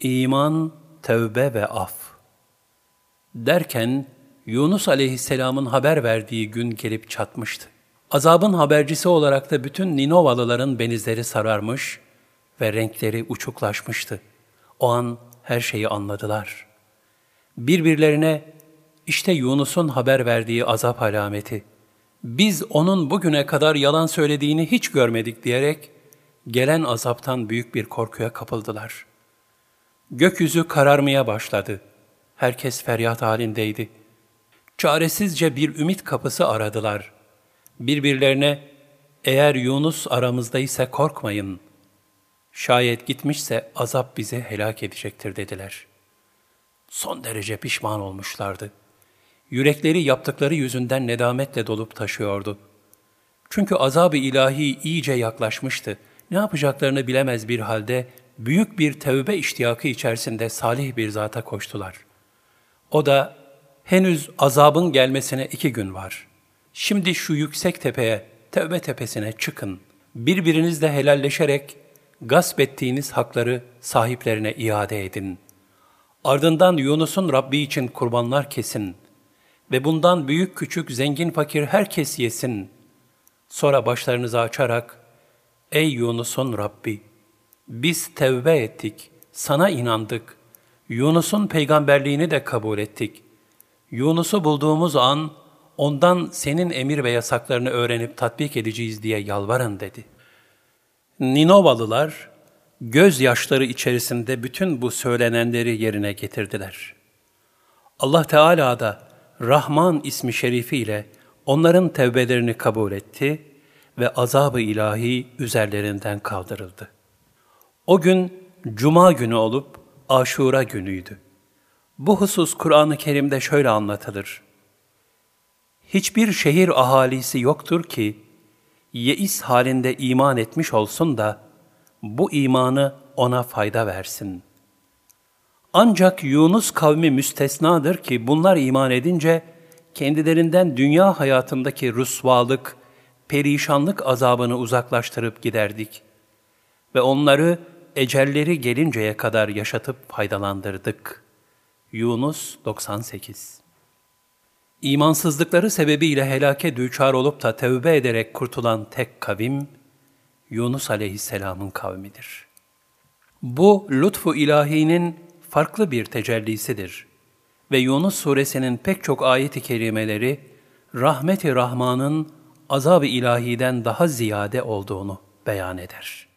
İman, tevbe ve af. Derken Yunus aleyhisselamın haber verdiği gün gelip çatmıştı. Azabın habercisi olarak da bütün Ninovalıların benizleri sararmış ve renkleri uçuklaşmıştı. O an her şeyi anladılar. Birbirlerine işte Yunus'un haber verdiği azap alameti. Biz onun bugüne kadar yalan söylediğini hiç görmedik diyerek gelen azaptan büyük bir korkuya kapıldılar. Gökyüzü kararmaya başladı. Herkes feryat halindeydi. Çaresizce bir ümit kapısı aradılar. Birbirlerine eğer Yunus aramızdaysa korkmayın. Şayet gitmişse azap bizi helak edecektir dediler. Son derece pişman olmuşlardı. Yürekleri yaptıkları yüzünden nedametle dolup taşıyordu. Çünkü azab-ı ilahi iyice yaklaşmıştı. Ne yapacaklarını bilemez bir halde büyük bir tevbe iştiyakı içerisinde salih bir zata koştular. O da henüz azabın gelmesine iki gün var. Şimdi şu yüksek tepeye, tevbe tepesine çıkın. Birbirinizle helalleşerek gasp ettiğiniz hakları sahiplerine iade edin. Ardından Yunus'un Rabbi için kurbanlar kesin ve bundan büyük küçük, zengin fakir herkes yesin. Sonra başlarınızı açarak, Ey Yunus'un Rabbi! Biz tevbe ettik, sana inandık. Yunus'un peygamberliğini de kabul ettik. Yunus'u bulduğumuz an, ondan senin emir ve yasaklarını öğrenip tatbik edeceğiz diye yalvarın dedi. Ninovalılar, gözyaşları içerisinde bütün bu söylenenleri yerine getirdiler. Allah Teala da Rahman ismi şerifiyle onların tevbelerini kabul etti ve azab-ı ilahi üzerlerinden kaldırıldı. O gün Cuma günü olup Aşura günüydü. Bu husus Kur'an-ı Kerim'de şöyle anlatılır. Hiçbir şehir ahalisi yoktur ki, yeis halinde iman etmiş olsun da, bu imanı ona fayda versin. Ancak Yunus kavmi müstesnadır ki bunlar iman edince, kendilerinden dünya hayatındaki rüsvalık, perişanlık azabını uzaklaştırıp giderdik. Ve onları ecelleri gelinceye kadar yaşatıp faydalandırdık. Yunus 98 İmansızlıkları sebebiyle helake düçar olup da tevbe ederek kurtulan tek kavim, Yunus aleyhisselamın kavmidir. Bu lütfu ilahinin farklı bir tecellisidir ve Yunus suresinin pek çok ayet-i kerimeleri rahmet-i Rahman'ın azab-ı ilahiden daha ziyade olduğunu beyan eder.''